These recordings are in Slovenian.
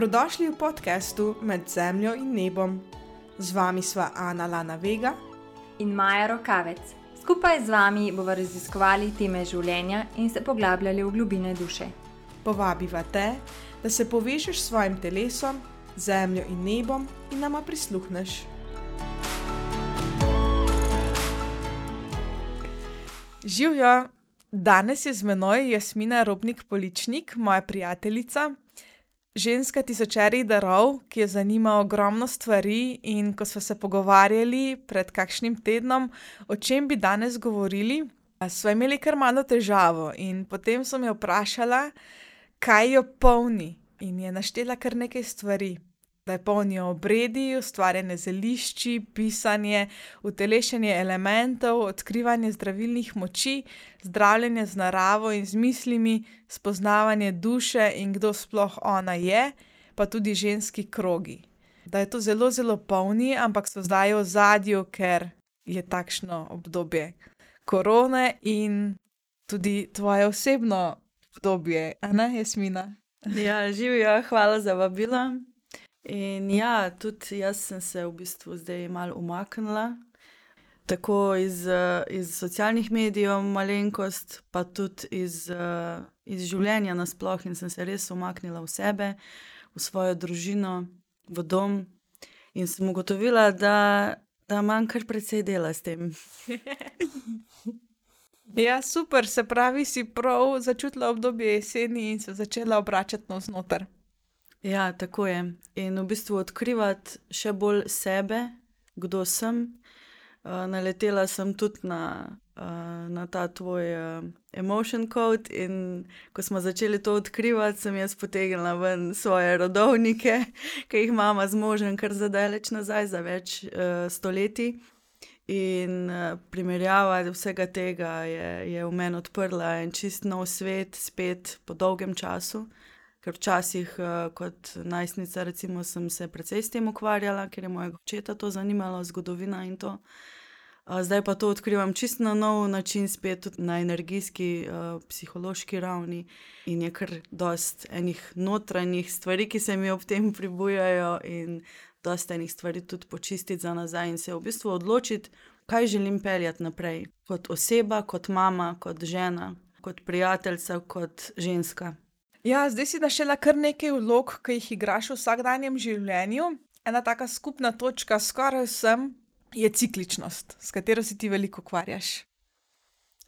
Dobrodošli v podkastu Med zemljo in nebom. Z vami sva Ana Lana Vega in Maja Rokavec. Skupaj z vami bomo raziskovali teme življenja in se poglabljali v globine duše. Povabiva te, da se povežeš s svojim telesom, zemljo in nebom in nama prisluhneš. Živijo, danes je z menoj Jasmina Robnik Poličnik, moja prijateljica, ženska tisočerih darov, ki jo zanima ogromno stvari. In ko smo se pogovarjali pred kakšnim tednom, o čem bi danes govorili, smo imeli kar malo težavo. In potem sem jo vprašala, kaj jo polni, in je naštela kar nekaj stvari da je polnijo obredi, ustvarjanje zelišči, pisanje, utelešenje elementov, odkrivanje zdravilnih moči, zdravljenje z naravo in z mislimi, spoznavanje duše in kdo sploh ona je, pa tudi ženski krogi. Da je to zelo, zelo polni, ampak so zdaj v zadju, ker je takšno obdobje korone in tudi tvoje osebno obdobje, a ne, Jasmina. Ja, živijo, hvala za vabilo. In ja, tudi jaz sem se v bistvu zdaj malo umaknila, tako iz, iz socialnih medijev, malenkost, pa tudi iz, iz življenja nasplošno, in sem se res umaknila v sebe, v svojo družino, v dom. In sem ugotovila, da, da imam kar precej dela s tem. Ja, super, se pravi, si prav začutila obdobje jeseni in se začela obračati navznoter. Ja, tako je. In v bistvu odkrivati še bolj sebe, kdo sem. Uh, naletela sem tudi na, uh, na ta tvoj uh, emotion code, in ko smo začeli to odkrivati, sem jaz potegnila ven svoje rodovnike, ki jih imamo z možem, kar zadaleč nazaj, za več stoletij. In primerjava vsega tega je, je v meni odprla en čist nov svet, spet po dolgem času. Ker včasih, uh, kot najstnica, recimo, sem se precej s tem ukvarjala, ker je mojega očeta to zanimalo, zgodovina in to. Zdaj pa to odkrivam čisto na nov način, spet na energijski, uh, psihološki ravni, in je kar dost enih notranjih stvari, ki se mi ob tem pribujajo, in dosta enih stvari tudi počistiti za nazaj in se v bistvu odločiti, kaj želim peljati naprej, kot oseba, kot mama, kot žena, kot prijateljica, kot ženska. Ja, zdaj si našla kar nekaj vlog, ki jih igraš v vsakdanjem življenju. Ena taka skupna točka skoraj vsem je cikličnost, s katero se ti veliko ukvarjaš.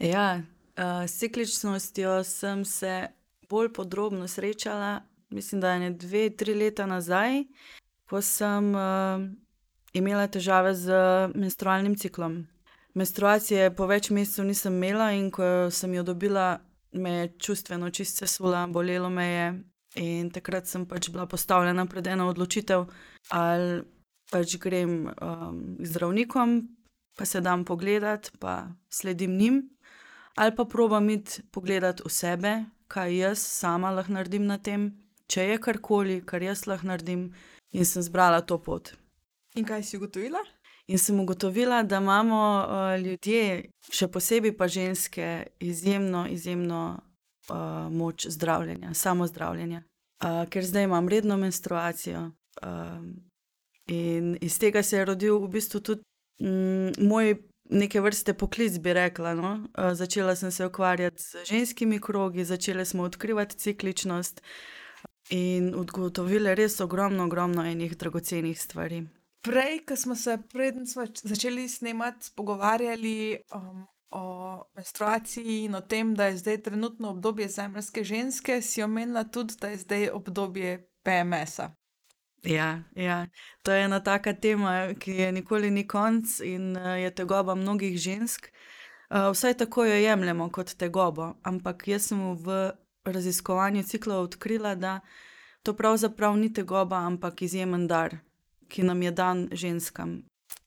Ja, uh, s cikličnostjo sem se bolj podrobno srečala, mislim, da je dve, tri leta nazaj, ko sem uh, imela težave z menstrualnim ciklom. Menstruacije po več mesecev nisem imela, in ko sem jo dobila, me je čustveno čist sesula, bolelo me je. In takrat sem pač bila postavljena pred eno odločitev, ali pač grem um, z zdravnikom, pa se dam pogledat, pa sledim njim, ali pa probam iti pogledat v sebe, kaj jaz sama lahko naredim na tem, če je karkoli, kar jaz lahko naredim, in sem zbrala to pot. In kaj si ugotovila? In sem ugotovila, da imamo uh, ljudje, še posebej pa ženske, izjemno, izjemno uh, moč zdravljenja, samo zdravljenja. Uh, ker zdaj imam redno menstruacijo. Uh, in iz tega se je rodil v bistvu tudi mm, moj neke vrste poklic, bi rekla. No? Uh, začela sem se ukvarjati z ženskimi krogi, začela smo odkrivati cikličnost in ugotovili res ogromno, ogromno enih dragocenih stvari. Prej, ko smo se preden smo začeli snemati, pogovarjali um, o menstruaciji in o tem, da je zdaj trenutno obdobje zemljske ženske, si omenila tudi, da je zdaj obdobje PMS-a. Ja, ja, to je ena taka tema, ki je nikoli ni konc in uh, je tegoba mnogih žensk. Uh, vsaj tako jo jemljemo kot tegobo, ampak jaz sem v raziskovanju ciklov odkrila, da to pravzaprav ni tegoba, ampak izjemen dar ki nam je dan ženskam.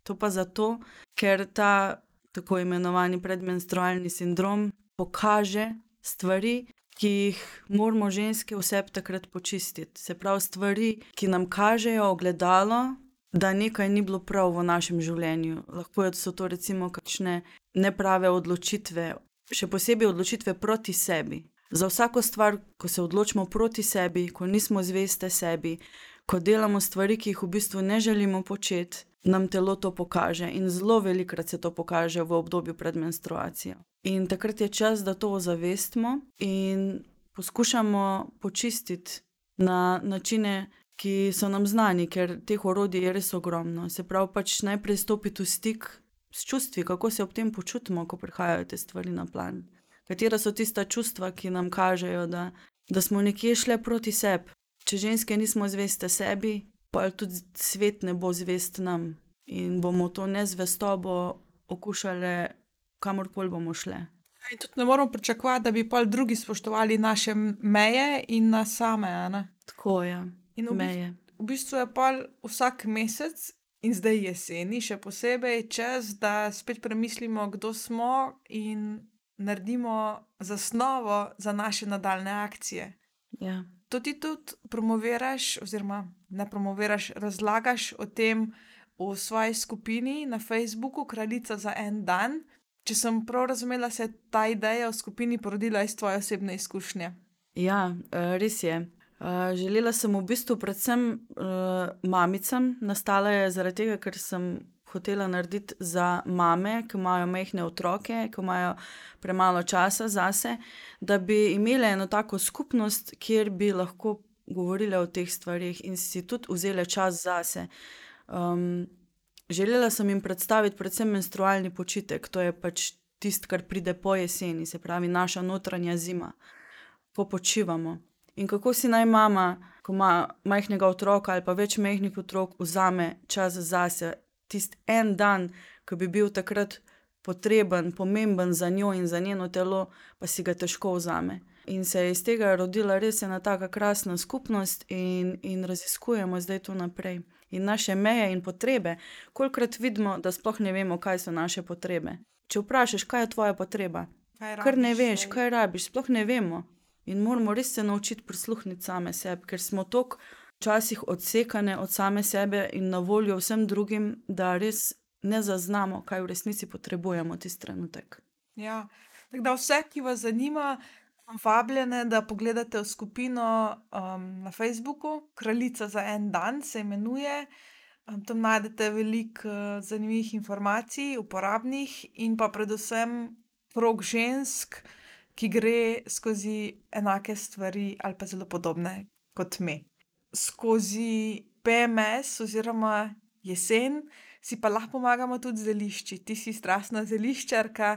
To pa zato, ker ta tako imenovani predmenstrualni sindrom pokaže stvari, ki jih moramo ženske vse takrat počistiti. Se pravi, stvari, ki nam kažejo ogledalo, da nekaj ni bilo prav v našem življenju. Lahko so to recimo kakšne neprave odločitve, še posebej odločitve proti sebi. Za vsako stvar, ko se odločimo proti sebi, ko nismo zveste sebi, ko delamo stvari, ki jih v bistvu ne želimo početi, nam telo to pokaže. In zelo velikokrat se to pokaže v obdobju pred menstruacijo. In takrat je čas, da to ozavestimo in poskušamo počistiti na načine, ki so nam znani, ker teh orodij je res ogromno. Se pravi, pač najprej stopiti v stik s čustvi, kako se ob tem počutimo, ko prihajajo te stvari na plan. Katera so tista čustva, ki nam kažejo, da, da smo nekje šli proti sebi. Če ženske nismo zveste sebi, pa tudi svet ne bo zvest nam in bomo to nezvestobo okušali, kamorkoli bomo šli. In tudi ne moramo pričakovati, da bi pa drugi spoštovali naše meje in nas same. Ne? Tako je. In v, Meje. v bistvu je pa vsak mesec, in zdaj jeseni, še posebej čas, da spet premislimo, kdo smo in naredimo zasnovo za naše nadaljne akcije. Ja. To ti tudi promoviraš, oziroma ne promoviraš, razlagaš o tem v svoji skupini na Facebooku, Kraljica za en dan. Če sem prav razumela, se je ta ideja v skupini porodila iz tvoje osebne izkušnje. Ja, eh, res je. Eh, Želela sem v bistvu predvsem uh, mamicam, nastala je zaradi tega, ker sem hotela narediti za mame, ki imajo mehke otroke, ki imajo premalo časa zase, da bi imele eno tako skupnost, kjer bi lahko govorile o teh stvarih in si tudi vzele čas zase. Um, želela sem jim predstaviti predvsem menstrualni počitek, to je pač tisto, kar pride po jeseni, se pravi naša notranja zima, ko počivamo. In kako si naj mama, ko ima majhnega otroka ali pa več majhnih otrok, vzame čas zase, tisti en dan, ki bi bil takrat potreben, pomemben za njo in za njeno telo, pa si ga težko vzame. In se je iz tega rodila res ena taka krasna skupnost, in, in raziskujemo zdaj to naprej. In naše meje in potrebe, kolikrat vidimo, da sploh ne vemo, kaj so naše potrebe. Če vprašaš, kaj je tvoja potreba, Kaj kar ne rabiš, veš, kaj rabiš, sploh ne vemo. In moramo res se naučiti prisluhniti same sebi, ker smo tako včasih odsekane od same sebe in na voljo vsem drugim, da res ne zaznamo, kaj v resnici potrebujemo tisti trenutek. Ja. Da vse, ki vas zanima, vam vabljene, da pogledate v skupino um, na Facebooku, Kraljica za en dan se imenuje. Um, tam najdete veliko uh, zanimivih informacij, uporabnih in pa predvsem prog žensk, ki gre skozi enake stvari ali pa zelo podobne kot mi. Skozi PMS oziroma jesen si pa lahko pomagamo tudi z zelišči. Ti si strastna zeliščarka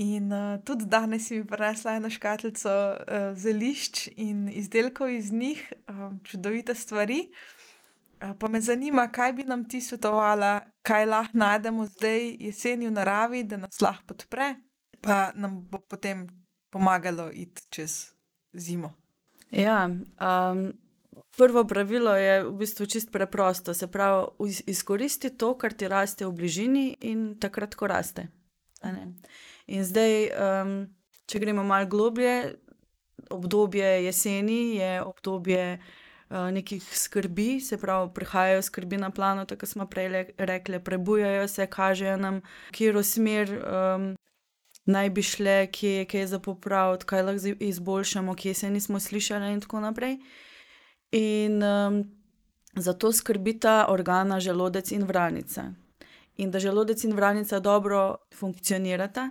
in uh, tudi danes si mi prinesla eno škatlico uh, zelišč in izdelkov iz njih, uh, čudovite stvari. Uh, pa me zanima, kaj bi nam ti svetovala, kaj lahko najdemo zdaj jeseni v naravi, da nas lahko podpre, pa nam bo potem pomagalo iti čez zimo. Ja, um, prvo pravilo je v bistvu čist preprosto. Se pravi, iz- izkoristi to, kar ti raste v bližini, in takrat, ko raste. In zdaj, um, če gremo malo globlje, obdobje jeseni je obdobje uh, nekih skrbi, se pravi, prihajajo skrbi na plano, tako smo prej rekli, prebujajo se, kažejo nam, kjer smer. Um, Naj bi šle, kje je kaj za popraviti, kaj lahko izboljšamo, kje se nismo slišali, in tako naprej. In um, zato skrbita organa želodec in vranica. In da želodec in vranica dobro funkcionirata,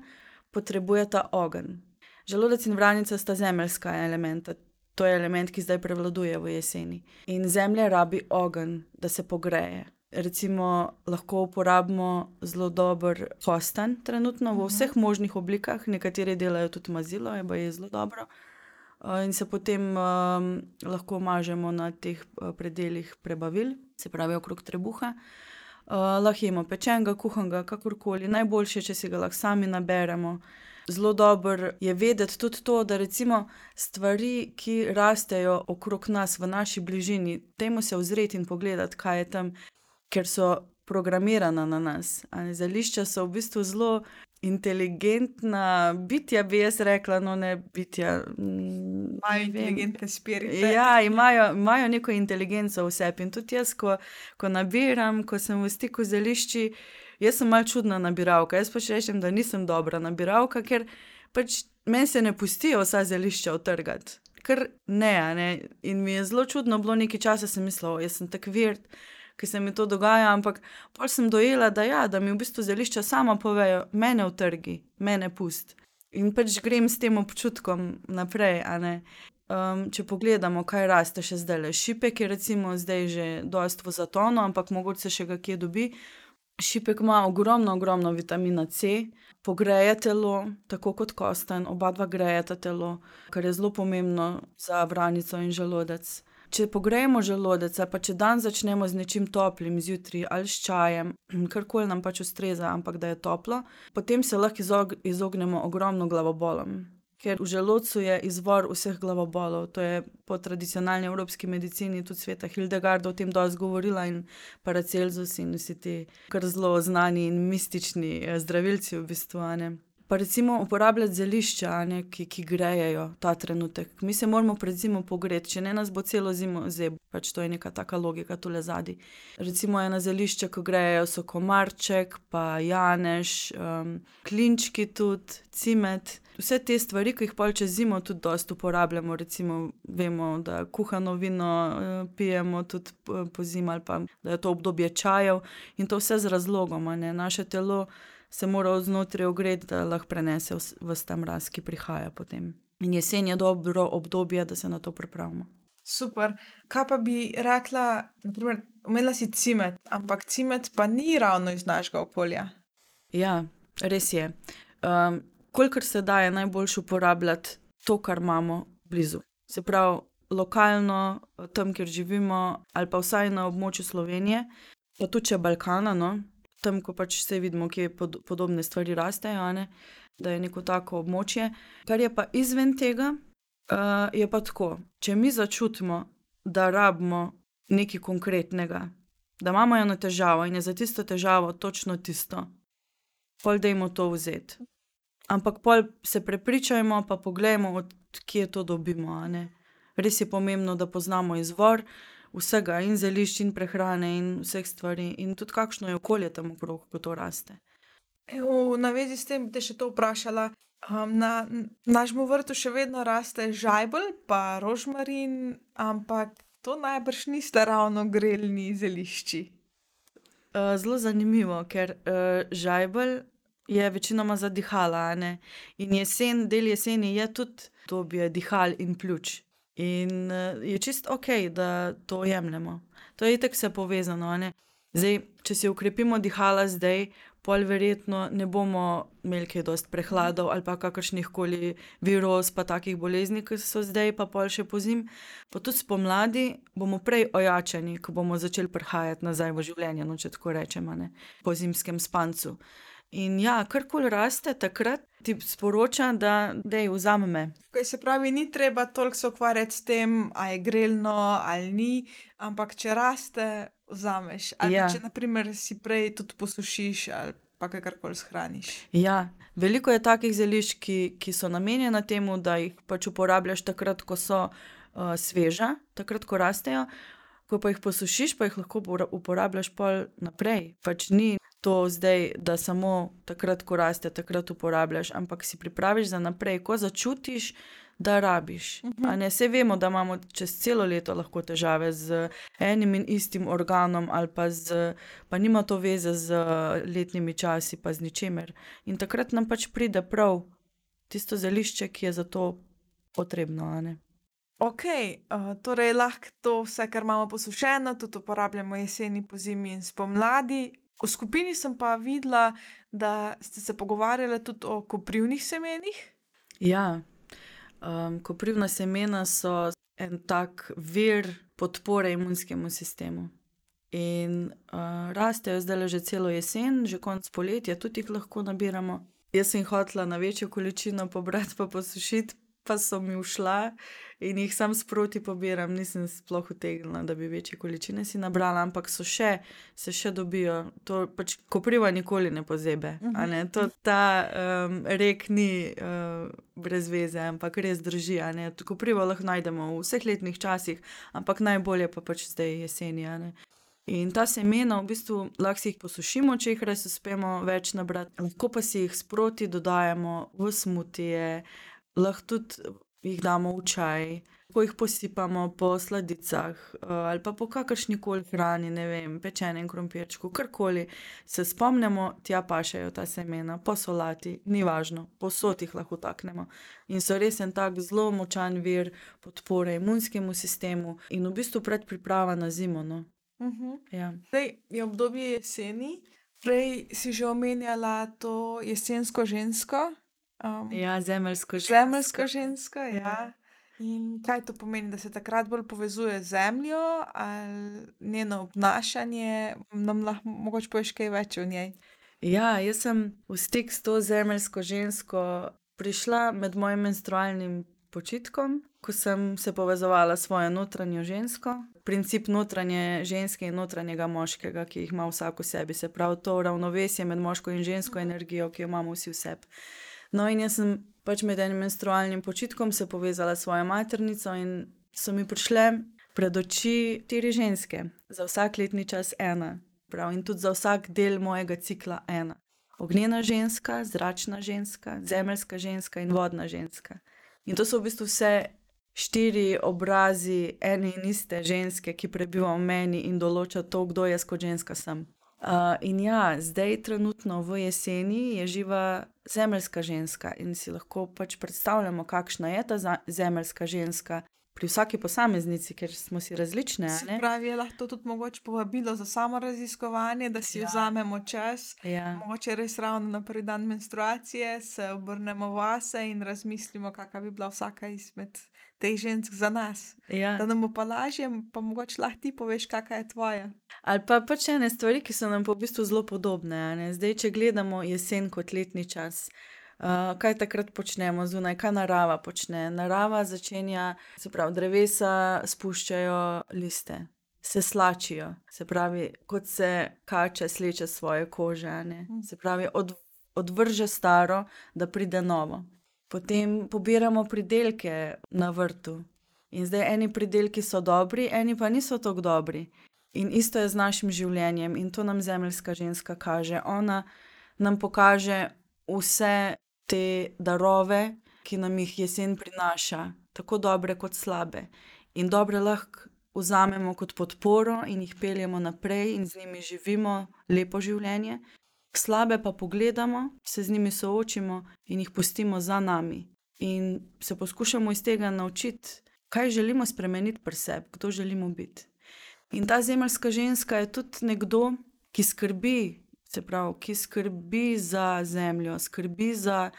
potrebujeta ogenj. Želodec in vranica sta zemeljska elementa, to je element, ki zdaj prevladuje v jeseni. In zemlja rabi ogenj, da se pogreje. Recimo, lahko uporabimo zelo dober kostan, trenutno v vseh možnih oblikah, nekateri delajo tudi mazilo, je pa je zelo dobro. Uh, In se potem um, lahko mažemo na teh uh, predeljih prebavil, se pravi okrog trebuha. Uh, lahko jemo pečenega, kuhanega, kakorkoli. Najboljše, če si ga lahko sami naberemo. Zelo dobro je vedeti tudi to, da recimo stvari, ki rastejo okrog nas v naši bližini, temu se ozreti in pogledati, kaj je tam, ker so programirana na nas. Zelišča so v bistvu zelo inteligentna bitja, bi jaz rekla, no ne bitja. mm, Imajo inteligentne spirite. Ja, imajo, imajo neko inteligenco v sebi. In tudi jaz, ko, ko nabiram, ko sem v stiku z zelišči, jaz sem mal čudna nabiralka. Jaz pač rečem, da nisem dobra nabiralka, ker pač meni se ne pustijo vsa zelišča utrgati. Ker ne, ne. In mi je zelo čudno bilo nekaj časa, sem mislila, jaz sem tak virt, ki se mi to dogaja, ampak pol sem dojela, da ja, da mi v bistvu zelišča sama povejo, mene utrgi, mene pust. In pač grem s tem občutkom naprej, a ne. Um, če pogledamo, kaj raste še zdaj, le šipek je recimo zdaj že dost v zatonu, ampak mogoče še ga kje dobi. Šipek ima ogromno, ogromno vitamina C, pogreje telo, tako kot kosten, oba dva grejeta telo, kar je zelo pomembno za vranico in želodec. Če pogrejemo želodec, pa če dan začnemo z nečim toplim, zjutraj ali s čajem, karkoli nam pač ustreza, ampak da je toplo, potem se lahko izog izognemo ogromno glavobolom. Ker v želodcu je izvor vseh glavobolov, to je po tradicionalni evropski medicini, tudi sveta Hildegarda o tem dosti govorila in Paracelsus in vsi ti kar zelo znani in mistični zdravilci v bistvu. Pa recimo uporabljati zelišča, ne, ki, ki grejejo ta trenutek. Mi se moramo pred zimo pogreti, če ne nas bo celo zimo zeb, pač to je neka taka logika tule zadaj. Recimo ena zelišča, ki grejejo, so komarček, pa janež, um, klinčki tudi, cimet. Vse te stvari, ki jih pol čez zimo tudi dosti uporabljamo, recimo vemo, da kuhano vino pijemo tudi po zimi ali pa da je to obdobje čajev in to vse z razlogom, a ne. Naše telo se mora od znotraj ogreti, da lahko prenese ves ta mraz, ki prihaja potem. In jesen je dobro obdobje, da se na to pripravimo. Super. Kaj pa bi rekla, na primer, omenila si cimet, ampak cimet pa ni ravno iz našega okolja. Ja, res je. Kolikor se da, je najboljše uporabljati to, kar imamo blizu. Se pravi, lokalno, tam, kjer živimo, ali pa vsaj na območju Slovenije, pa tudi če Balkana, no, tam, ko pač saj vidimo, kje podobne stvari rastejo, ne, da je neko tako območje. Kar je pa izven tega, je pa tako, če mi začutimo, da rabimo nekaj konkretnega, da imamo eno težavo in je za tisto težavo točno tisto, pol dajmo to vzeti. Ampak pol se prepričajmo pa poglejmo, od kje to dobimo. Res je pomembno, da poznamo izvor vsega, in zelišč in prehrane in vseh stvari in tudi kakšno je okolje tam okrog, ko to raste. v navezi s tem bi te še to vprašala. na našem vrtu še vedno raste žajbelj pa rožmarin, ampak to najbrž nista ravno grelni zelišči. zelo zanimivo, ker, žajbelj je večinoma za dihala, a ne. In jesen, del jeseni je tudi obdobje dihal in pljuč. In, je čisto okej, da to jemljemo. To je itak vse povezano. Zdaj, če si okrepimo dihala zdaj, pol verjetno ne bomo imeli kaj dosti prehladov ali pa kakršnihkoli viroz pa takih bolezni, ke so zdaj pa pol še pozimi. Pa tudi spomladi bomo prej ojačani, ko bomo začeli prihajati nazaj v življenje, no, če tako rečem, a ne. Po zimskem spancu. In ja, karkoli raste takrat, ti sporoča, da daj, vzemi me. Okej, se pravi, ni treba toliko se ukvarjati s tem, a je grelno ali ni, ampak če raste, vzameš. Ali pa če na primer si prej tudi posušiš ali pa kakorkoli shraniš. Ja. Veliko je takih zelišč, ki, ki so namenjena temu, da jih pač uporabljaš takrat, ko so, sveža, takrat, ko rastejo. Ko pa jih posušiš, pa jih lahko uporabljaš pol naprej. Pač ni to zdaj, da samo takrat, ko raste, takrat uporabljaš, ampak si pripraviš za naprej, ko začutiš, da rabiš, a ne. Saj vemo, da imamo čez celo leto lahko težave z enim in istim organom ali pa z, pa nima to veze z letnimi časi pa z ničimer. In takrat nam pač pride prav tisto zelišče, ki je za to potrebno, ne. Okej, torej lahko to vse, kar imamo posušeno, tudi uporabljamo jeseni, pozimi in spomladi. V skupini sem pa videla, da ste se pogovarjale tudi o koprivnih semenih. Ja. koprivna semena so en tak vir podpore imunskemu sistemu. In, rastejo zdajle že celo jesen, že konec poletja tudi jih lahko nabiramo. Jaz sem jih hotela na večjo količino pobrati pa posušiti, pa so mi ušla in jih samo sproti pobiram, nisem sploh utegnila, da bi večje količine si nabrala, ampak so še, se še dobijo. To pač kopriva nikoli ne pozabi, a ne. To, ta, rek ni, brez veze, ampak res drži. Koprivo lahko najdemo v vseh letnih časih, ampak najbolje pa pač zdaj jeseni. In ta semena, v bistvu, lahko si jih posušimo, če jih res uspemo več nabrati, lahko pa si jih sproti dodajemo v smutije, lahko tudi jih damo v čaj, ko jih posipamo po sladicah ali pa po kakršni koli hrani, ne vem, pečenem krompirčku, karkoli se spomnimo, tja pašejo ta semena, po solati, ni važno, povsod jih lahko vtaknemo. In so res en tak zelo močan vir podpore imunskemu sistemu in v bistvu predpriprava na zimo. No. Ja. Zdaj je obdobje jeseni, prej si že omenjala to jesensko žensko. Um, Ja, zemeljsko že. Zemeljsko žensko, ja. In kaj to pomeni, da se takrat bolj povezuje z zemljo, ali njeno obnašanje, nam lahko mogoče poveš kaj več o njej? Ja, jaz sem v stik s to zemeljsko žensko prišla med mojim menstrualnim počitkom, ko sem se povezovala s svojo notranjo žensko. Princip notranje ženske in notranjega moškega, ki jih ima vsak v sebi, se pravi to ravnovesje med moško in žensko energijo, ki jo imamo vsi v sebi. No, in jaz sem pač med enim menstrualnim počitkom se povezala s svojo maternico in so mi prišle pred oči štiri ženske, za vsak letni čas ena, prav in tudi za vsak del mojega cikla ena. Ognjena ženska, zračna ženska, zemeljska ženska in vodna ženska. In to so v bistvu vse štiri obrazi ene in iste ženske, ki prebiva v meni in določa to, kdo jaz kot ženska sem. Uh, in ja, zdaj, trenutno v jeseni, je živa zemeljska ženska in si lahko pač predstavljamo, kakšna je ta zemeljska ženska pri vsaki posameznici, ker smo si različne. Se pravi, je lahko tudi mogoče povabilo za samo raziskovanje, da si ja. vzamemo čas. Ja. Mogoče res ravno na prvi dan menstruacije se obrnemo vase in razmislimo, kakšna bi bila vsaka izmed teh žensk za nas. Ja. Da nam bo pa lažje, pa mogoče lahko ti poveš, kakšna je tvoja. Ali pa pač ene stvari, ki so nam pa v bistvu zelo podobne. Zdaj, če gledamo jesen kot letni čas, uh, kaj takrat počnemo zunaj, kaj narava počne. Narava začenja, se pravi, drevesa spuščajo liste, se slačijo, se pravi, kot se kače sleče svoje kože. ne. Se pravi, od, odvrže staro, da pride novo. Potem pobiramo pridelke na vrtu. In zdaj eni pridelki so dobri, eni pa niso tako dobri. In isto je z našim življenjem, in to nam zemeljska ženska kaže. Ona nam pokaže vse te darove, ki nam jih jesen prinaša, tako dobre kot slabe. In dobre lahko vzamemo kot podporo in jih peljemo naprej in z njimi živimo lepo življenje. Slabe pa pogledamo, se z njimi soočimo in jih pustimo za nami. In se poskušamo iz tega naučiti, kaj želimo spremeniti pri sebi, kdo želimo biti. In ta zemeljska ženska je tudi nekdo, ki skrbi, se pravi, ki skrbi za zemljo, skrbi za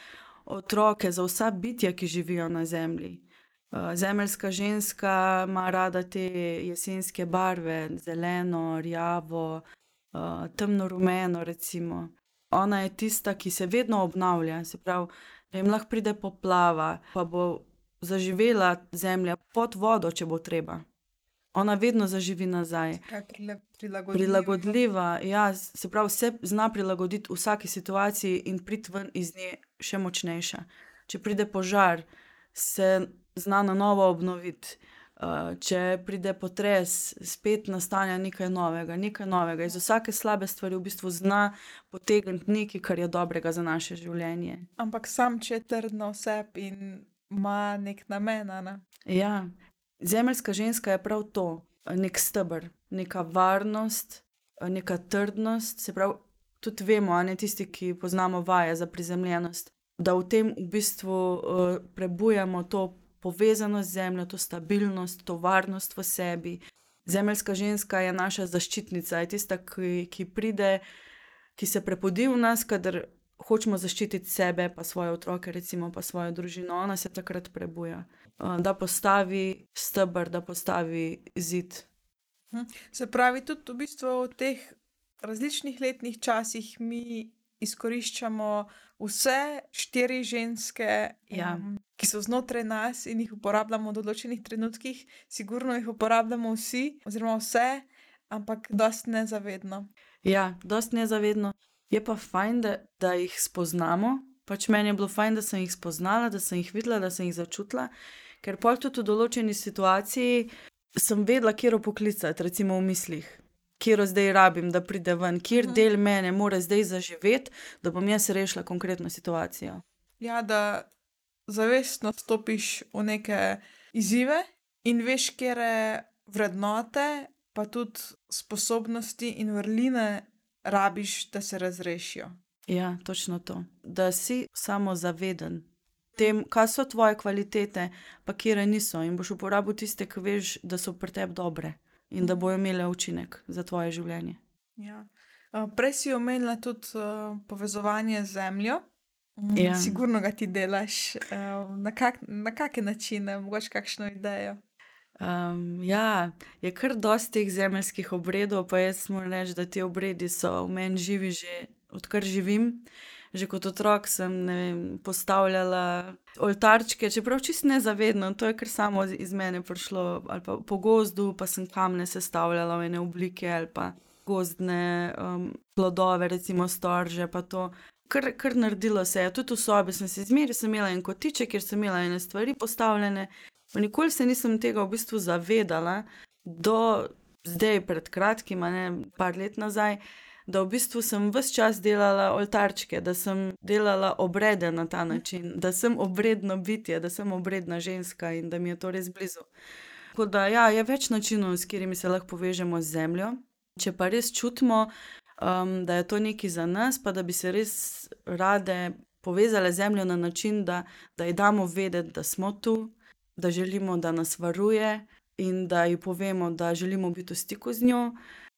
otroke, za vsa bitja, ki živijo na zemlji. Uh, Zemeljska ženska ima rada te jesenske barve, zeleno, rjavo, uh, temno rumeno, recimo. Ona je tista, ki se vedno obnavlja, se pravi, da jim lahko pride poplava, pa bo zaživela zemlja pod vodo, če bo treba. Ona vedno zaživi nazaj. Prilagodljivo. Prilagodljiva, ja, se pravi, se zna prilagoditi vsaki situaciji in priti ven iz nje še močnejša. Če pride požar, se zna na novo obnoviti. Uh, če pride potres, spet nastane nekaj novega, nekaj novega. Iz vsake slabe stvari v bistvu zna potegniti nekaj, kar je dobrega za naše življenje. Ampak sam, če je trdno vseb in ima nek namen. Ne? Ja, zemeljska ženska je prav to, nek stebr, neka varnost, neka trdnost. Se pravi, tudi vemo, a ne tisti, ki poznamo vaje za prizemljenost, da v tem v bistvu uh, prebujamo to povezanost z zemljo, to stabilnost, to varnost v sebi. Zemeljska ženska je naša zaščitnica, je tista, ki, ki pride, ki se prepodi v nas, kadar hočemo zaščititi sebe, pa svoje otroke, recimo pa svojo družino, ona se takrat prebuja, da postavi stebr, da postavi zid. Se pravi, tudi v bistvu v teh različnih letnih časih mi izkoriščamo vse štiri ženske, Ja. em, ki so znotraj nas in jih uporabljamo v določenih trenutkih. Sigurno jih uporabljamo vsi, oziroma vse, ampak dost nezavedno. Ja, dost nezavedno. Je pa fajn, da, da jih spoznamo. Pač meni je bilo fajn, da sem jih spoznala, da sem jih videla, da sem jih začutila, ker pol tudi v določeni situaciji sem vedela, kje poklicati, recimo v mislih. Kjer zdaj rabim, da pride ven, kjer uh -huh. del mene mora zdaj zaživeti, da bom jaz rešila konkretno situacijo. Ja, da zavestno stopiš v neke izzive in veš, kere vrednote, pa tudi sposobnosti in vrline rabiš, da se razrešijo. Ja, točno to. Da si samo zaveden tem, kaj so tvoje kvalitete, pa kje niso. In boš uporabil tiste, ki veš, da so pri tebi dobre in da bojo imele učinek za tvoje življenje. Ja. Prej si omenila tudi uh, povezovanje z zemljo. Mm, ja. Sigurno ga ti delaš, uh, na, kak, na kakšne načine, mogoče kakšno idejo. Um, ja, je kar dosti teh zemeljskih obredov, pa jaz moram reči, da ti obredi so v meni živi že odkar živim. Že kot otrok sem vem, postavljala oltarčke, čeprav čisto nezavedno, to je kar samo iz mene prišlo. Po gozdu pa sem kamne sestavljala v ene oblike ali pa gozdne um, plodove, recimo storže. Kar, kar naredilo se je, tudi v sobi sem se zmeraj, imela en kotiček, kjer sem imela ene stvari postavljene. Nikoli se nisem tega v bistvu zavedala, do zdaj, pred kratkim, ne par let nazaj da v bistvu sem vse čas delala oltarčke, da sem delala obrede na ta način, da sem obredno bitje, da sem obredna ženska in da mi je to res blizu. Tako da ja, je več načinov, s katerimi se lahko povežemo z zemljo. Če pa res čutimo, um, da je to nekaj za nas, pa da bi se res rade povezale z zemljo na način, da, da ji damo vedeti, da smo tu, da želimo, da nas varuje in da ji povemo, da želimo biti v stiku z njo.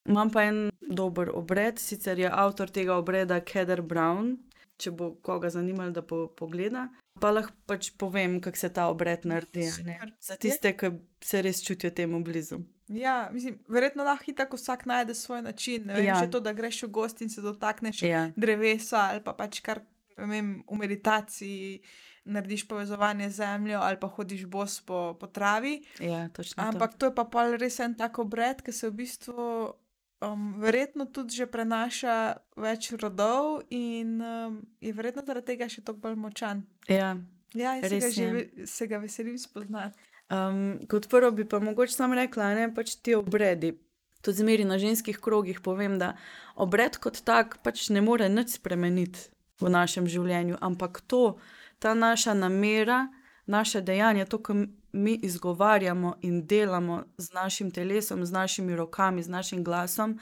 Imam pa en dober obred, sicer je avtor tega obreda Keder Brown, če bo koga zanimalo, da po, pogleda. Pa lahko pač povem, kako se ta obred naredi. Za tiste, ki se res čutijo temu blizu. Ja, mislim, verjetno lahko tako vsak najde svoj način. Ne vem, ja. če to, da greš v gost in se dotakneš ja. drevesa ali pa pač kar vem, v meditaciji. Narediš povezovanje z zemljo, ali pa hodiš bos po, po travi. Ja, Ampak to. to je pa res en tak obred, ki se v bistvu um, verjetno tudi že prenaša več rodov in um, je verjetno zaradi tega še toliko bolj močan. Ja, ja se, ga že, se ga veselim spoznati. Um, kot prvo bi pa mogoče sam rekla, ne pač ti obredi. To zmeri na ženskih krogih povem, da obred kot tak pač ne more nič spremeniti v našem življenju, ampak to, ta naša namera, naše dejanje, to, kar mi izgovarjamo in delamo z našim telesom, z našimi rokami, z našim glasom,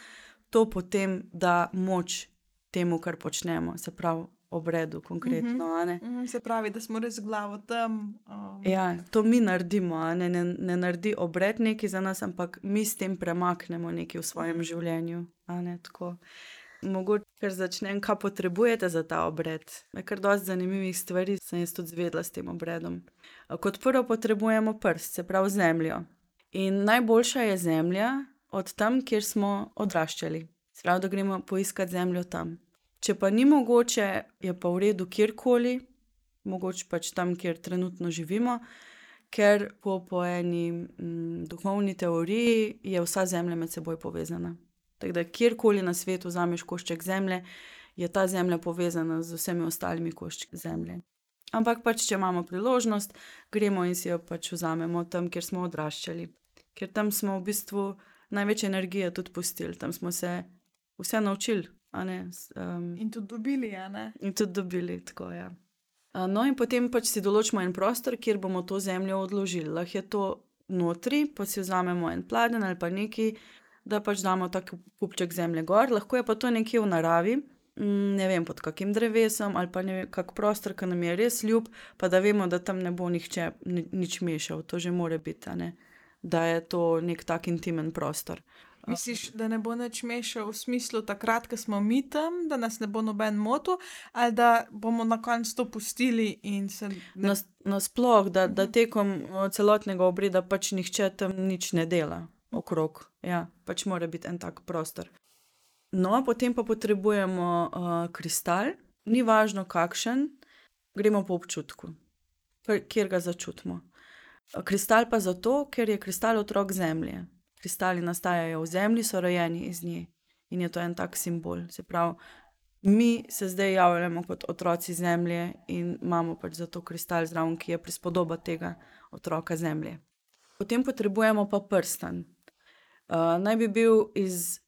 to potem da moč temu, kar počnemo, se pravi. Obredu, konkretno. Mm -hmm. Se pravi, da smo res glavo tam. Um. Ja, to mi naredimo, ne, ne, ne naredi obred neki za nas, ampak mi s tem premaknemo nekaj v svojem življenju. Ne, Mogoče kar začnem, kaj potrebujete za ta obred. Kar dosti zanimivih stvari sem jaz tudi zvedla s tem obredom. Kot prvo potrebujemo prst, se pravi zemljo. In najboljša je zemlja od tam, kjer smo odraščali. Prav, da gremo poiskati zemljo tam. Če pa ni mogoče, je pa v redu kjerkoli, mogoče pač tam, kjer trenutno živimo, ker po, po eni m, mm, duhovni teoriji je vsa zemlja med seboj povezana. Tako da kjerkoli na svetu vzameš košček zemlje, je ta zemlja povezana z vsemi ostalimi koščki zemlje. Ampak pač, če imamo priložnost, gremo in si jo pač vzamemo tam, kjer smo odraščali. Ker tam smo v bistvu največ energije tudi pustili, tam smo se vse naučili. Um, in tudi dobili, ja. In tudi dobili, tako je. Ja. No, in potem pač si določimo en prostor, kjer bomo to zemljo odložili. Lahko je to notri, pa si vzamemo en pladen ali pa neki, da pač damo tako kupček zemlje gor, lahko je pa to nekje v naravi. Mm, ne vem, pod kakim drevesom ali pa ne vem, kak prostor, ki nam je res ljub, pa da vemo, da tam ne bo nihče nič mešal, to že more biti, da je to nek tak intimen prostor. Misliš, da ne bo nič mešal v smislu takrat, ko smo mi tam, da nas ne bo noben motil, ali da bomo na koncu to pustili in se. Ne... Nasploh, na da, da mhm. tekom celotnega obreda pač nihče tam nič ne dela okrog. Ja, pač mora biti en tak prostor. No, potem pa potrebujemo uh, kristal, ni važno kakšen, gremo po občutku, kjer ga začutimo. Kristal pa zato, ker je kristal otrok zemlje. Kristali nastajajo v zemlji, so rojeni iz nje in je to en tak simbol. Se pravi, mi se zdaj javljamo kot otroci zemlje in imamo pač zato kristal zraven, ki je prispodoba tega otroka zemlje. Potem potrebujemo pa prsten. Uh, naj bi bil iz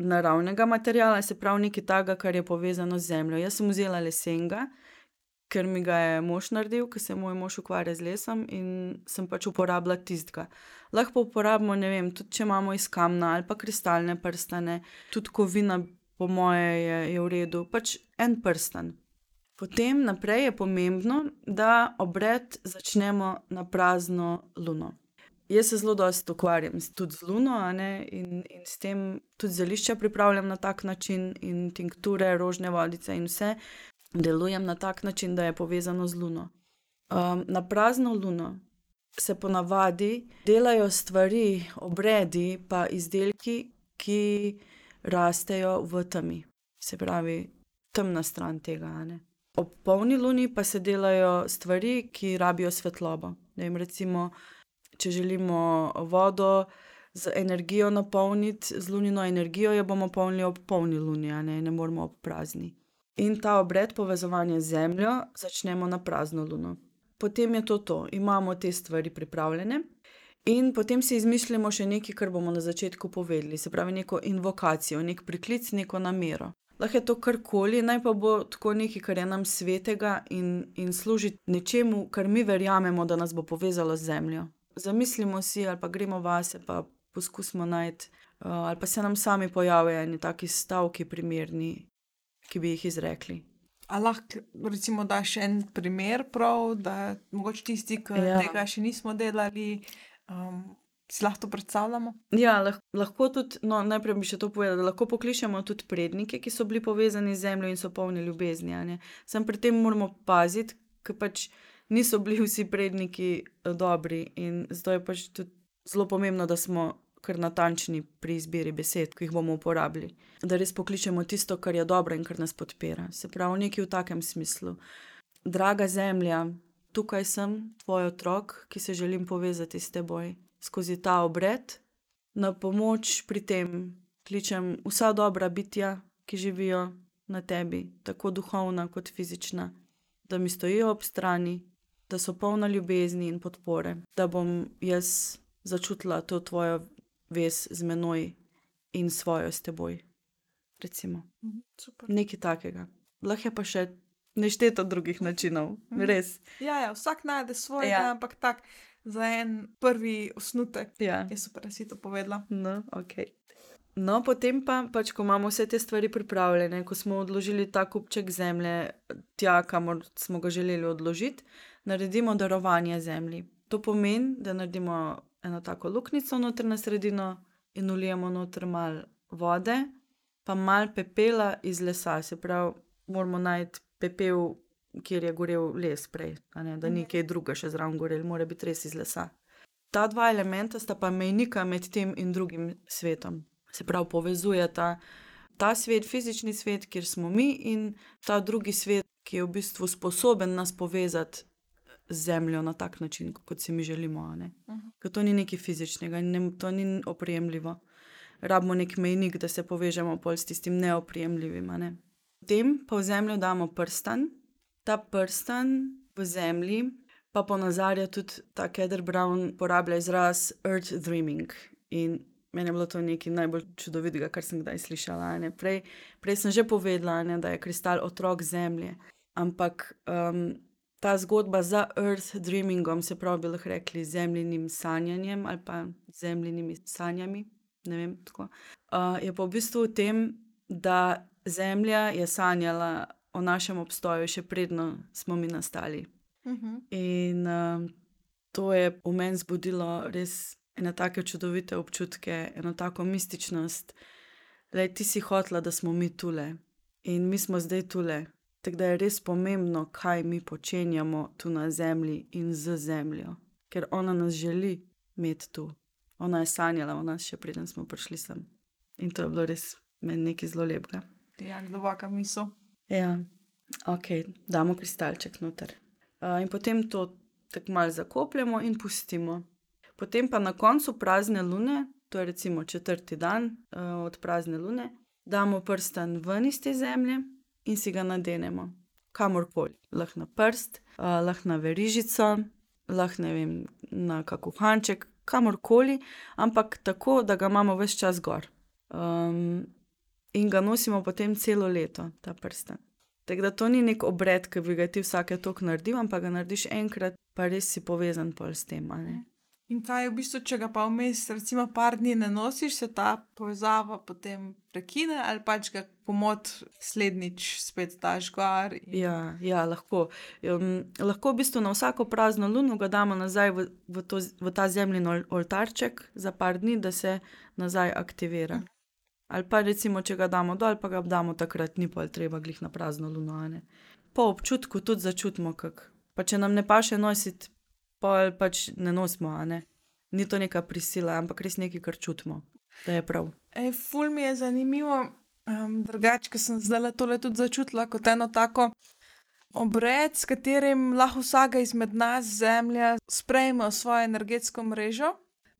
naravnega materiala, se pravi nekaj takega, kar je povezano z zemljo. Jaz sem vzela lesenga, ker mi ga je mož naredil, ker se moj mož ukvarja z lesom in sem pač uporabila tistega. Lahko uporabimo, ne vem, tudi če imamo iz kamna ali pa kristalne prstane, tudi kovina, po moje, je, je v redu, pač en prsten. Potem naprej je pomembno, da obred začnemo na prazno luno. Jaz se zelo dosto ukvarjam tudi z luno in, in s tem tudi zelišča pripravljam na tak način, in tinkture, rožne vodice in vse delujem na tak način, da je povezano z luno. Um, na prazno luno se ponavadi delajo stvari, obredi, pa izdelki, ki rastejo v temi, se pravi, temna stran tega. Ob polni luni pa se delajo stvari, ki rabijo svetlobo. Vem, recimo, če želimo vodo z energijo napolniti, z lunino energijo, jo bomo polnili ob polni luni, ne, ne moramo ob prazni. In ta obred povezovanja z zemljo začnemo na prazno luno. Potem je to to, imamo te stvari pripravljene. In potem si izmišljamo še nekaj, kar bomo na začetku povedali, se pravi, neko invokacijo, nek priklic, neko namero. Lahko je to karkoli, naj pa bo tako nekaj, kar je nam svetega in, in služi nečemu, kar mi verjamemo, da nas bo povezalo z zemljo. Zamislimo si, ali pa gremo vase, pa poskusimo najti, uh, ali pa se nam sami pojavijo neki taki stavki, primerni, ki bi jih izrekli. Ali lahko, recimo, daš en primer, prav, da mogoče tisti, ki ja. tega še nismo delali, um, si lahko predstavljamo? Ja, lahko, lahko tudi, no, najprej bi še to povedal, da lahko pokličemo tudi prednike, ki so bili povezani z zemljo in so polni ljubezni. Sam pri tem moramo paziti, ker pač niso bili vsi predniki eh, dobri in zato je pač tudi zelo pomembno, da smo kar natančni pri izbiri besed, ki jih bomo uporabili. Da res pokličemo tisto, kar je dobro in kar nas podpira. Se pravi, nekaj v takem smislu. Draga zemlja, tukaj sem, tvoj otrok, ki se želim povezati s teboj skozi ta obred. Na pomoč pri tem kličem vsa dobra bitja, ki živijo na tebi, tako duhovna kot fizična, da mi stojijo ob strani, da so polna ljubezni in podpore, da bom jaz začutila to tvojo vez z menoj in svojo s teboj. Mhm, Nekaj takega. Lahko je pa še nešteto drugih načinov, mhm. res. Ja, ja, vsak najde svoj, ja. ampak tak, za en prvi osnutek ja. je super, da si to povedala. No, okay. no, potem pa, pač, ko imamo vse te stvari pripravljene, ko smo odložili ta kupček zemlje tja, kamor smo ga želeli odložiti, naredimo darovanje zemlji. To pomeni, da naredimo eno tako luknjico noter na sredino in ulijemo noter malo vode, pa malo pepela iz lesa. Se pravi, moramo najti pepel, kjer je gorel les prej, ne, da ni mhm. kaj druga še zraven gorel, mora biti res iz lesa. Ta dva elementa sta pa mejnika med tem in drugim svetom. Se pravi, povezujeta ta svet, fizični svet, kjer smo mi, in ta drugi svet, ki je v bistvu sposoben nas povezati zemljo na tak način, kot si mi želimo. Uh. -huh. To ni nekaj fizičnega, ne, to ni oprijemljivo. Rabimo nek mejnik, da se povežemo s tistim neoprijemljivim. Ne? Potem pa v zemljo damo prsten, ta prsten v zemlji pa ponazarja tudi ta Keder Brown, uporablja izraz Earth Dreaming. In meni je bilo to nekaj najbolj čudovitega, kar sem kdaj slišala. Prej, prej sem že povedala, ne, da je kristal otrok zemlje. Ampak um, ta zgodba za Earth Dreamingom, se pravi, bi lahko rekli zemljinim sanjanjem ali pa zemljinimi sanjami. Vem, uh, je pa v bistvu v tem, da Zemlja je sanjala o našem obstoju, še predno smo mi nastali. Uh mhm. -huh. In uh, to je v meni zbudilo res ene tako čudovite občutke, eno tako mističnost. Le ti si hotla, da smo mi tule in mi smo zdaj tule. Tako da je res pomembno, kaj mi počenjamo tu na zemlji in z zemljo, ker ona nas želi imeti tu. Ona je sanjala o nas, še preden smo prišli sem. In to je bilo res meni nekaj zelo lepega. Ja, globoko misel. Ja, ok, damo kristalček noter. Uh, in potem to tako malo zakopljemo in pustimo. Potem pa na koncu prazne lune, to je recimo četrti dan uh, od prazne lune, damo prsten ven iz te zemlje in si ga nadenemo. Kamorkoli, lahko na prst, uh, lahko na verižico, lahko ne vem, na kakšen hanček, kamorkoli, ampak tako, da ga imamo vse čas gor. Um, in ga nosimo potem celo leto, ta prsten. Tako da to ni nek obred, ki bi ga ti vsake tok naredil, ampak ga narediš enkrat, pa res si povezan pol s tem. In kaj je v bistvu, če ga pa vmes, recimo, par dni ne nosiš, se ta povezava potem prekine ali pač ga pomot slednjič spet daš gor. In... Ja, ja lahko. Um, lahko v bistvu na vsako prazno luno ga damo nazaj v, v, to, v ta zemljin ol- oltarček za par dni, da se nazaj aktivira. Ali pa recimo, če ga damo dol, pa ga damo takrat, ni pa treba glih na prazno luno. ne. Po občutku tudi začutimo, kako. Pa če nam ne paše nositi, pa pač ne nosimo, a ne. Ni to neka prisila, ampak res nekaj, kar čutimo, da je prav. Ej, ful mi je zanimivo, um, drugače, ker sem zdaj tole tudi začutila kot eno tako obred, s katerim lahko vsaka izmed nas, zemlja, sprejme svojo energetsko mrežo.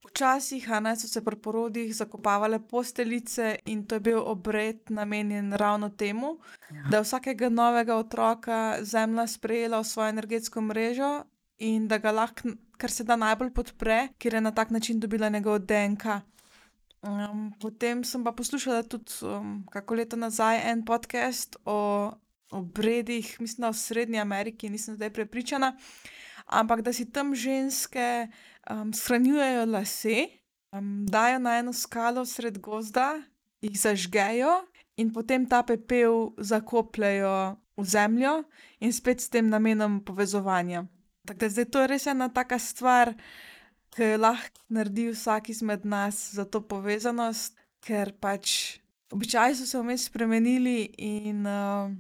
Včasih ne, so se pri porodih zakopavale posteljice in to je bil obred namenjen ravno temu, ja. da je vsakega novega otroka zemlja sprejela v svojo energetsko mrežo in da ga lahko, kar se da najbolj podpre, ker je na tak način dobila njegov DNK. Um, potem sem pa poslušala tudi um, kako leto nazaj en podcast o obredih, mislim, da v Srednji Ameriki, nisem zdaj prepričana, ampak da si tam ženske um, shranjujejo lase, um, dajo na eno skalo sred gozda, jih zažgejo in potem ta pepel zakopljajo v zemljo in spet s tem namenom povezovanja. Tako da zdaj to je res ena taka stvar, ki lahko naredi vsak izmed nas za to povezanost, ker pač običaji so se vmes spremenili in uh,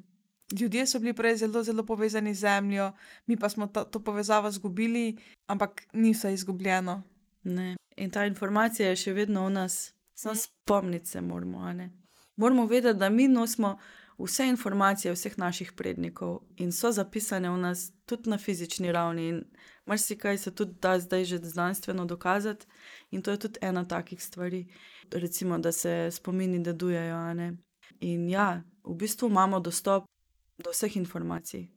ljudje so bili prej zelo, zelo povezani z zemljo, mi pa smo to, to povezavo izgubili, ampak ni vse izgubljeno. Ne. In ta informacija je še vedno v nas, samo spomniti se moramo. Moramo vedeti, da mi nosimo vse informacije vseh naših prednikov in so zapisane v nas tudi na fizični ravni. In marsikaj se tudi da zdaj že znanstveno dokazati, in to je tudi ena takih stvari. Recimo, da se spomini dedujejo. In ja, v bistvu imamo dostop do vseh informacij.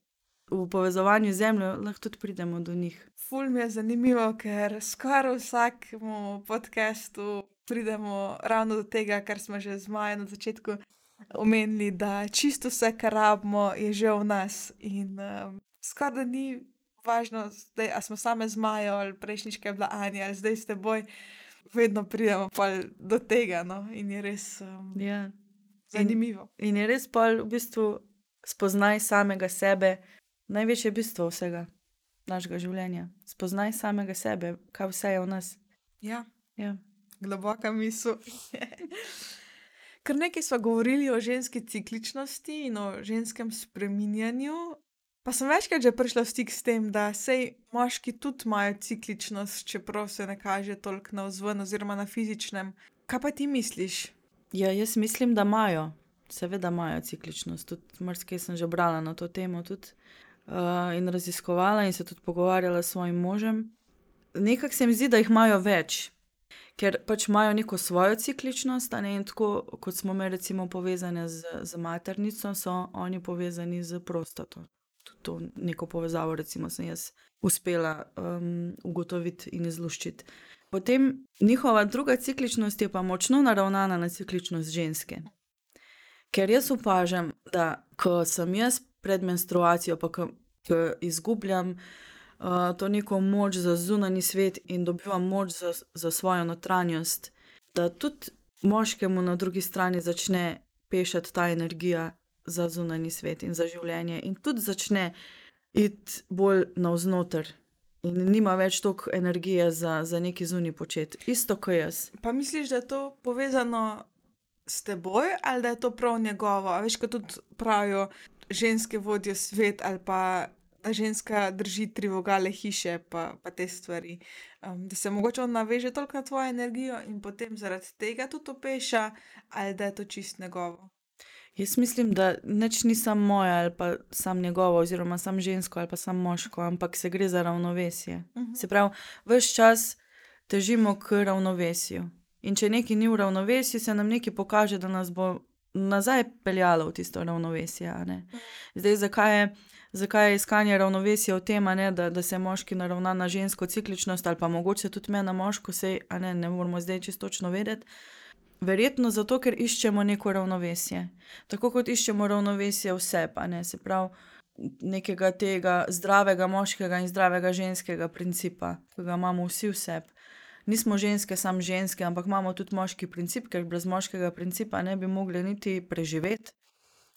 V povezovanju z zemljo lahko tudi pridemo do njih. Ful mi je zanimivo, ker skoraj vsakemu podkastu pridemo ravno do tega, kar smo že z Majo na začetku omenili, da čisto vse, kar rabimo, je že v nas. In um, skoraj da ni važno, zdaj, a smo same z Majo ali prejšnjička je bila Anja ali zdaj s teboj, vedno pridemo do tega. No? In je res um, Ja. zanimivo. In je res pol v bistvu spoznaj samega sebe, največje bistvo vsega našega življenja. Spoznaj samega sebe, kaj vse je v nas. Ja. Ja. Globoka misel. Ker nekaj smo govorili o ženski cikličnosti in o ženskem spreminjanju, pa sem večkrat že prišla v stik s tem, da sej moški tudi imajo cikličnost, čeprav se ne kaže toliko na vzven oziroma na fizičnem. Kaj pa ti misliš? ja, jaz mislim, da imajo, seveda imajo cikličnost. Tudi marsikaj sem že brala na to temo tudi, uh, in raziskovala in se tudi pogovarjala s svojim možem. Nekako se mi zdi, da jih imajo več. Ker pač imajo neko svojo cikličnost, ne in tako kot smo mi, recimo, povezani z, z maternico, so oni povezani z prostato. Tudi to neko povezavo, recimo, sem jaz uspela um, ugotoviti in izluščiti. Potem njihova druga cikličnost je pa močno naravnana na cikličnost ženske. Ker jaz opažam, da ko sem jaz pred menstruacijo, pa ko, ko izgubljam uh, to neko moč za zunanji svet in dobivam moč za, za svojo notranjost, da tudi moškemu na drugi strani začne pešati ta energija za zunanji svet in za življenje, in tudi začne iti bolj navznoter. In nima več toliko energije za, za neki zunji počet, isto kot jaz. Pa misliš, da je to povezano s teboj ali da je to prav njegovo? A veš, kot tudi pravijo, ženske vodijo svet ali pa ženska drži tri vogale hiše, pa, pa te stvari. Um, da se mogoče on naveže toliko na tvojo energijo in potem zaradi tega tudi opeša, ali da je to čist njegovo. Jaz mislim, da nič ni samo moje ali pa samo njegovo, oziroma samo žensko ali pa samo moško, ampak se gre za ravnovesje. Uh -huh. Se pravi, vse čas težimo k ravnovesju. In če nekaj ni v ravnovesju, se nam nekaj pokaže, da nas bo nazaj peljalo v tisto ravnovesje. Zdaj, zakaj je, zakaj je iskanje ravnovesja v tem, ne, da, da se moški naravna na žensko cikličnost, ali pa mogoče tudi me na moško, sej, ne, ne moramo zdaj čisto točno vedeti. verjetno zato, ker iščemo neko ravnovesje. Tako kot iščemo ravnovesje vse, pa ne se pravi nekega tega zdravega moškega in zdravega ženskega principa, ki ga imamo vsi vse. Nismo ženske, samo ženske, ampak imamo tudi moški princip, ker brez moškega principa ne bi mogli niti preživeti.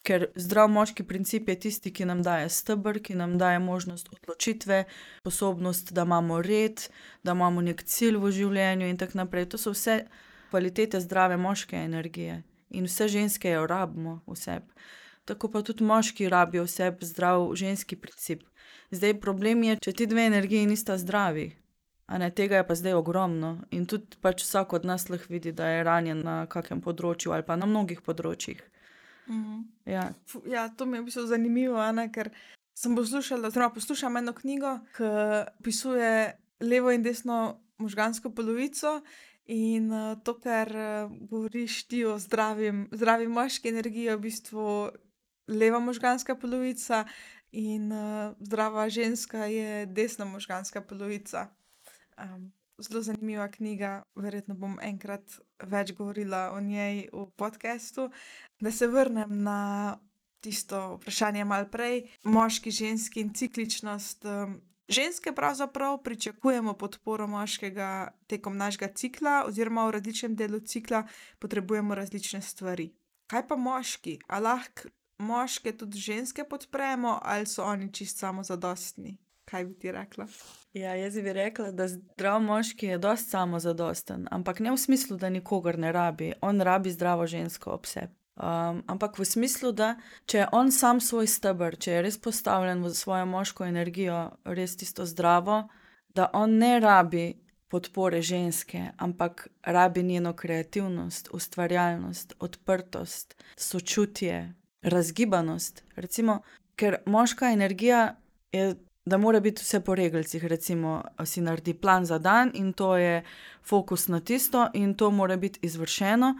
Ker zdrav moški princip je tisti, ki nam daje stebr, ki nam daje možnost odločitve, sposobnost, da imamo red, da imamo nek cilj v življenju in tako naprej. To so vse kvalitete zdrave moške energije in vse ženske jo rabimo vse tako pa tudi moški rabijo vse zdrav ženski princip. Zdaj problem je, če ti dve energiji nista zdravi. A ne tega je pa zdaj ogromno in tudi pač vsak od nas lahko vidi, da je ranjen na kakem področju ali pa na mnogih področjih. Mhm. Ja. Ja, to mi je v bistvu zanimivo, a ne, ker sem poslušala, oziroma poslušam eno knjigo, ki opisuje levo in desno možgansko polovico. In uh, to, kar uh, govoriš ti o zdravim, zdravi moški energiji, je v bistvu leva možganska polovica, in uh, zdrava ženska je desna možganska polovica. Um, zelo zanimiva knjiga, verjetno bom enkrat več govorila o njej v podkastu. Da se vrnem na tisto vprašanje malo prej, moški, ženski in cikličnost. Um, ženske pravzaprav pričakujemo podporo moškega tekom našega cikla, oziroma v različnem delu cikla potrebujemo različne stvari. Kaj pa moški? A lahko moške tudi ženske podpremo, ali so oni čist samozadostni? Kaj bi ti rekla? ja, jaz bi rekla, da zdrav moški je dosti samozadosten, ampak ne v smislu, da nikogar ne rabi, on rabi zdravo žensko ob sebi. Um, ampak v smislu, da če je on sam svoj stebr, če je res postavljen v svojo moško energijo, res tisto zdravo, da on ne rabi podpore ženske, ampak rabi njeno kreativnost, ustvarjalnost, odprtost, sočutje, razgibanost. Recimo, ker moška energija je, da mora biti vse po regalcih. Recimo, si naredi plan za dan in to je fokus na tisto, in to mora biti izvršeno.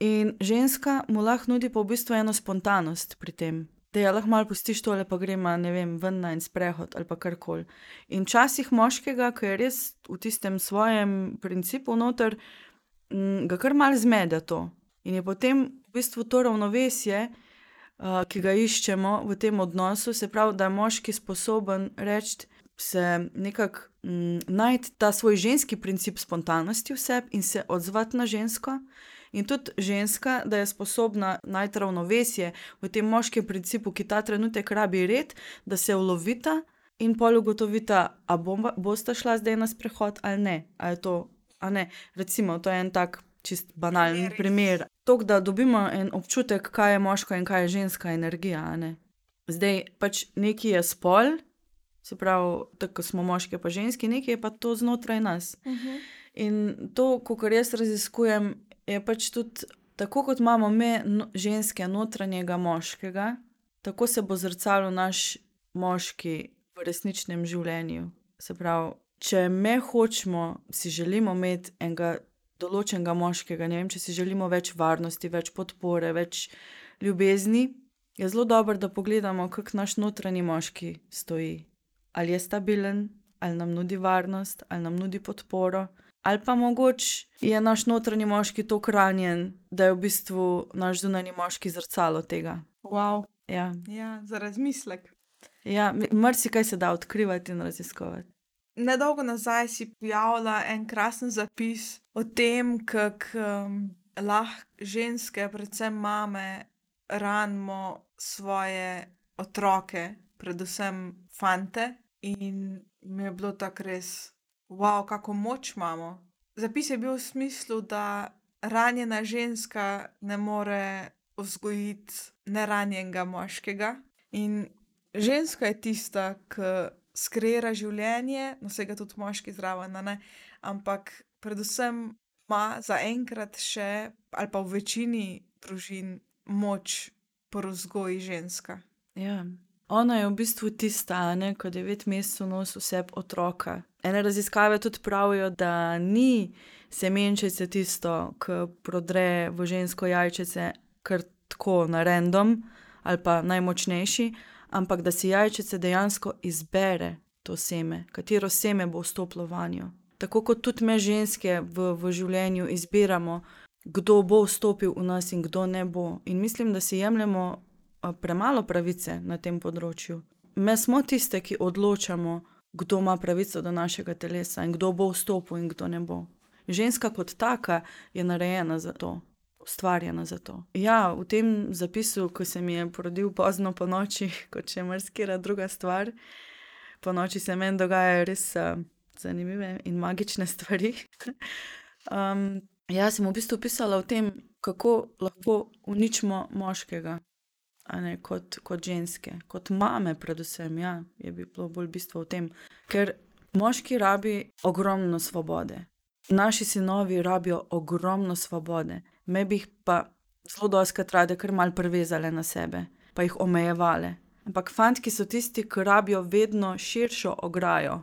In ženska mu lahko nudi pa v bistvu eno spontanost pri tem. Da je lahko malo pustiš tole, pa gremo, ne vem, ven na en sprehod ali pa karkoli. In časih moškega, ki je res v tistem svojem principu noter, ga kar mal zmede to. In je potem v bistvu to ravnovesje, uh, ki ga iščemo v tem odnosu, se pravi, da je moški sposoben reči, se nekako mm, najti ta svoj ženski princip spontanosti v sebi in se odzvati na žensko. In tudi ženska, da je sposobna najti ravnovesje v tem moškem principu, ki ta trenutek rabi red, da se ulovita in pol ugotovita, a bomba, bosta šla zdaj na sprehod ali ne. A je to, a ne. Recimo, to je en tak čist banalen Primer, primer. To, da dobimo en občutek, kaj je moška in kaj je ženska energija. ne. Zdaj pač neki je spol, se pravi, tako smo moški, pa ženski, nekaj je pa to znotraj nas. Uh -huh. In to, kar jaz raziskujem, je pač tudi tako, kot imamo mi no, ženske notranjega moškega, tako se bo zrcalo naš moški v resničnem življenju. Se pravi, če me hočemo, si želimo imeti enega določenega moškega, ne vem, če si želimo več varnosti, več podpore, več ljubezni, je zelo dobro, da pogledamo, kako naš notranji moški stoji. Ali je stabilen, ali nam nudi varnost, ali nam nudi podporo. Ali pa mogoče je naš notranji moški tako ranjen, da je v bistvu naš zunanji moški zrcalo tega. Wow. Ja, Ja, za razmislek. ja marsikaj se da odkrivati in raziskovati. Nedolgo nazaj si pojavila en krasen zapis o tem, kako um, lahko ženske, predvsem mame, ranimo svoje otroke, predvsem fante. In mi je bilo tako res, wow, kako moč imamo. Zapis je bil v smislu, da ranjena ženska ne more vzgojiti neranjenega moškega. In ženska je tista, ki skreira življenje, no vsega tudi moški zraven, ne? ampak predvsem ima zaenkrat še, ali pa v večini družin, moč pri vzgoji ženska. Ja. Ona je v bistvu tista, ne, ko devet mesecev nosi vse otroka. Ene raziskave tudi pravijo, da ni semenčice tisto, ki prodre v žensko jajčice kar tako na random ali pa najmočnejši, ampak da si jajčice dejansko izbere to seme, katero seme bo vstopilo vanjo. Tako kot tudi me ženske v, v življenju izbiramo, kdo bo vstopil v nas in kdo ne bo. In mislim, da si jemljemo premalo pravice na tem področju. Mi smo tiste, ki odločamo, kdo ima pravico do našega telesa in kdo bo vstopil in kdo ne bo. Ženska kot taka je narejena za to, ustvarjena za to. Ja, v tem zapisu, ko se mi je porodil pozno po noči, kot še marsikera druga stvar, po noči se meni dogajajo res uh, zanimive in magične stvari. um, jaz sem v bistvu pisala o tem, kako lahko uničimo moškega, ne, kot, kot ženske, kot mame, predvsem. Ja, je bilo bolj bistvo v tem, ker moški rabi ogromno svobode. Naši sinovi rabijo ogromno svobode, me bi jih pa zelo doskrat rade kar mal prevezale na sebe, pa jih omejevale. Ampak fantki so tisti, ki rabijo vedno širšo ograjo,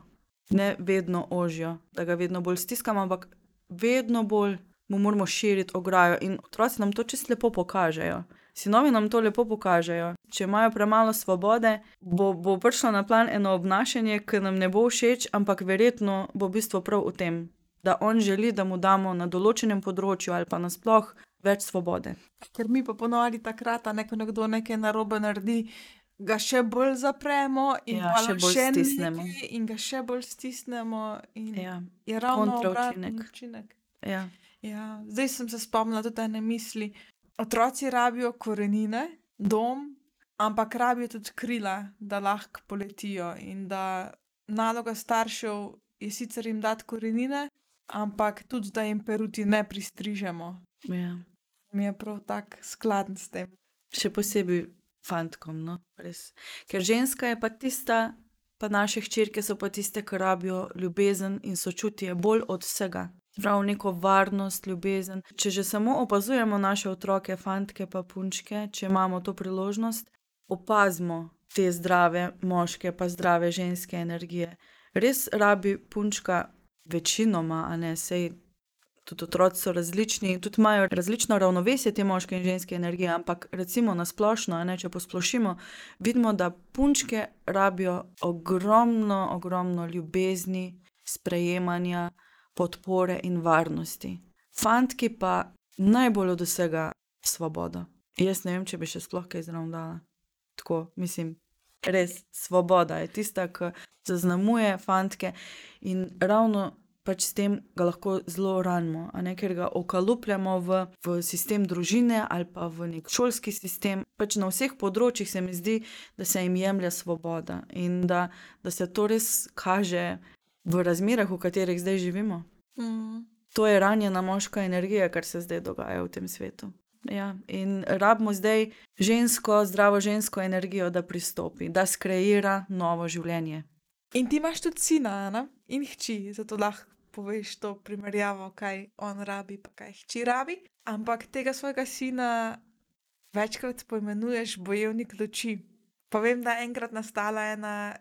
ne vedno ožjo, da ga vedno bolj stiskamo, ampak vedno bolj mu moramo širiti ograjo in otroci nam to čisto lepo pokažejo. Sinovi nam to lepo pokažejo. Če imajo premalo svobode, bo, bo prišlo na plan eno obnašanje, ki nam ne bo všeč, ampak verjetno bo bistvo prav v tem, da on želi, da mu damo na določenem področju ali pa nasploh več svobode. Ker mi pa ponovadi takrat, da nekdo nekaj narobe naredi, ga še bolj zapremo in Ja, še bolj še stisnemo. In ga še bolj stisnemo. In Ja, je ravno kontraučinek. učinek. ja. Ja, zdaj sem se spomnila tudi ene misli. Otroci rabijo korenine, dom, ampak rabijo tudi krila, da lahko poletijo. In da naloga staršev je sicer jim dati korenine, ampak tudi da jim peruti ne pristrižemo. ja. Mi je prav tak skladen s tem. Še posebej fantkom, no, res. Ker ženska je pa tista, pa naše hčerke so pa tiste, ki rabijo ljubezen in sočutje bolj od vsega. Prav neko varnost, ljubezen. Če že samo opazujemo naše otroke, fantke pa punčke, če imamo to priložnost, opazimo te zdrave moške, pa zdrave ženske energije. Res rabi punčka večinoma, a ne sej. Tudi otroci so različni, tudi imajo različno ravnovesje te moške in ženske energije, ampak recimo na splošno, a ne, če posplošimo, vidimo, da punčke rabijo ogromno, ogromno ljubezni, sprejemanja, podpore in varnosti. Fantki pa najbolj od vsega svobodo. Jaz ne vem, če bi še sploh kaj zraven dala. Tako, mislim, res svoboda je tista, ki zaznamuje fantke in ravno pač s tem ga lahko zelo ranimo, a ne ker ga okalupljamo v, v sistem družine ali pa v nek šolski sistem. Pač na vseh področjih se mi zdi, da se jim jemlje svoboda in da, da se to res kaže v razmerah, v katerih zdaj živimo. Mm. To je ranjena moška energija, kar se zdaj dogaja v tem svetu. Ja, in rabimo zdaj žensko, zdravo žensko energijo, da pristopi, da skreira novo življenje. In ti imaš tudi sina, Ana, in hči, zato lahko poveš to primerjavo, kaj on rabi, pa kaj hči rabi. Ampak tega svojega sina večkrat poimenuješ bojevnik luči. Pa vem, da je enkrat nastala ena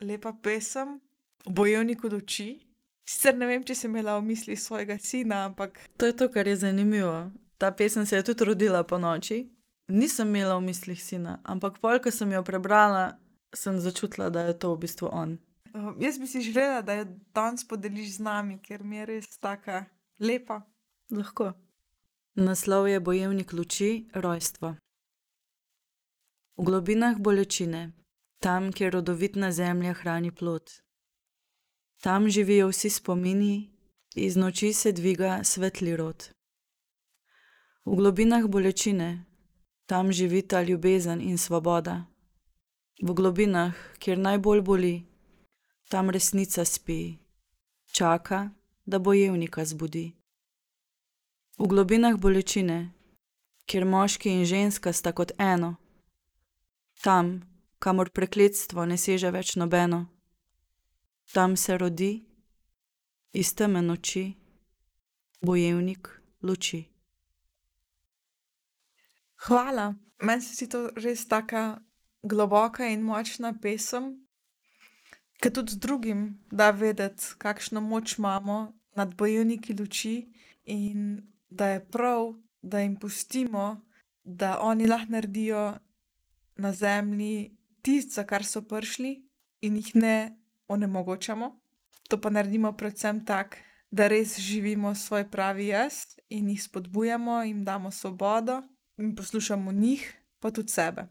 lepa pesem o bojevniku luči. Sicer ne vem, če si imela v misli svojega sina, ampak To je to, kar je zanimivo. Ta pesem se je tudi rodila po noči. Nisem imela v mislih sina, ampak pol, ko sem jo prebrala, sem začutila, da je to v bistvu on. uh, jaz bi si želela, da jo danes podeliš z nami, ker mi je res taka lepa. Lahko. Naslov je Bojevnik luči, rojstvo. V globinah bolečine, tam, kjer rodovitna zemlja hrani plod. Tam živijo vsi spomini, iz noči se dviga svetli rod. V globinah bolečine, tam živita ljubezen in svoboda. V globinah, kjer najbolj boli, tam resnica spi, čaka, da bojevnika zbudi. V globinah bolečine, kjer moški in ženska sta kot eno, tam, kamor prekletstvo ne seže več nobeno, tam se rodi iz teme noči bojevnik luči. Hvala. Meni se zdi to res tako globoka in močna pesem, ki tudi drugim da vedeti, kakšno moč imamo nad bojevniki luči in da je prav, da jim pustimo, da oni lahko naredijo na zemlji tisto, za kar so prišli, in jih ne onemogočamo. To pa naredimo predvsem tako, da res živimo svoj pravi jaz in jih spodbujamo, jim damo svobodo in poslušamo njih, pa tudi sebe.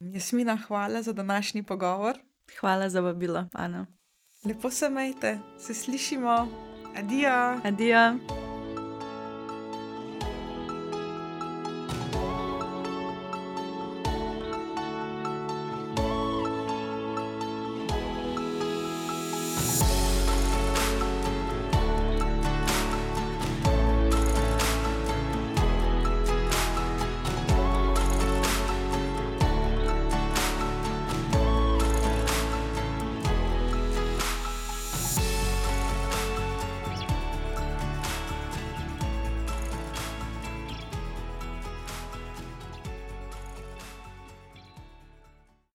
Jasmina, hvala za današnji pogovor. Hvala za vabilo, Ana. Lepo se majte, se slišimo, adijo. Adijo.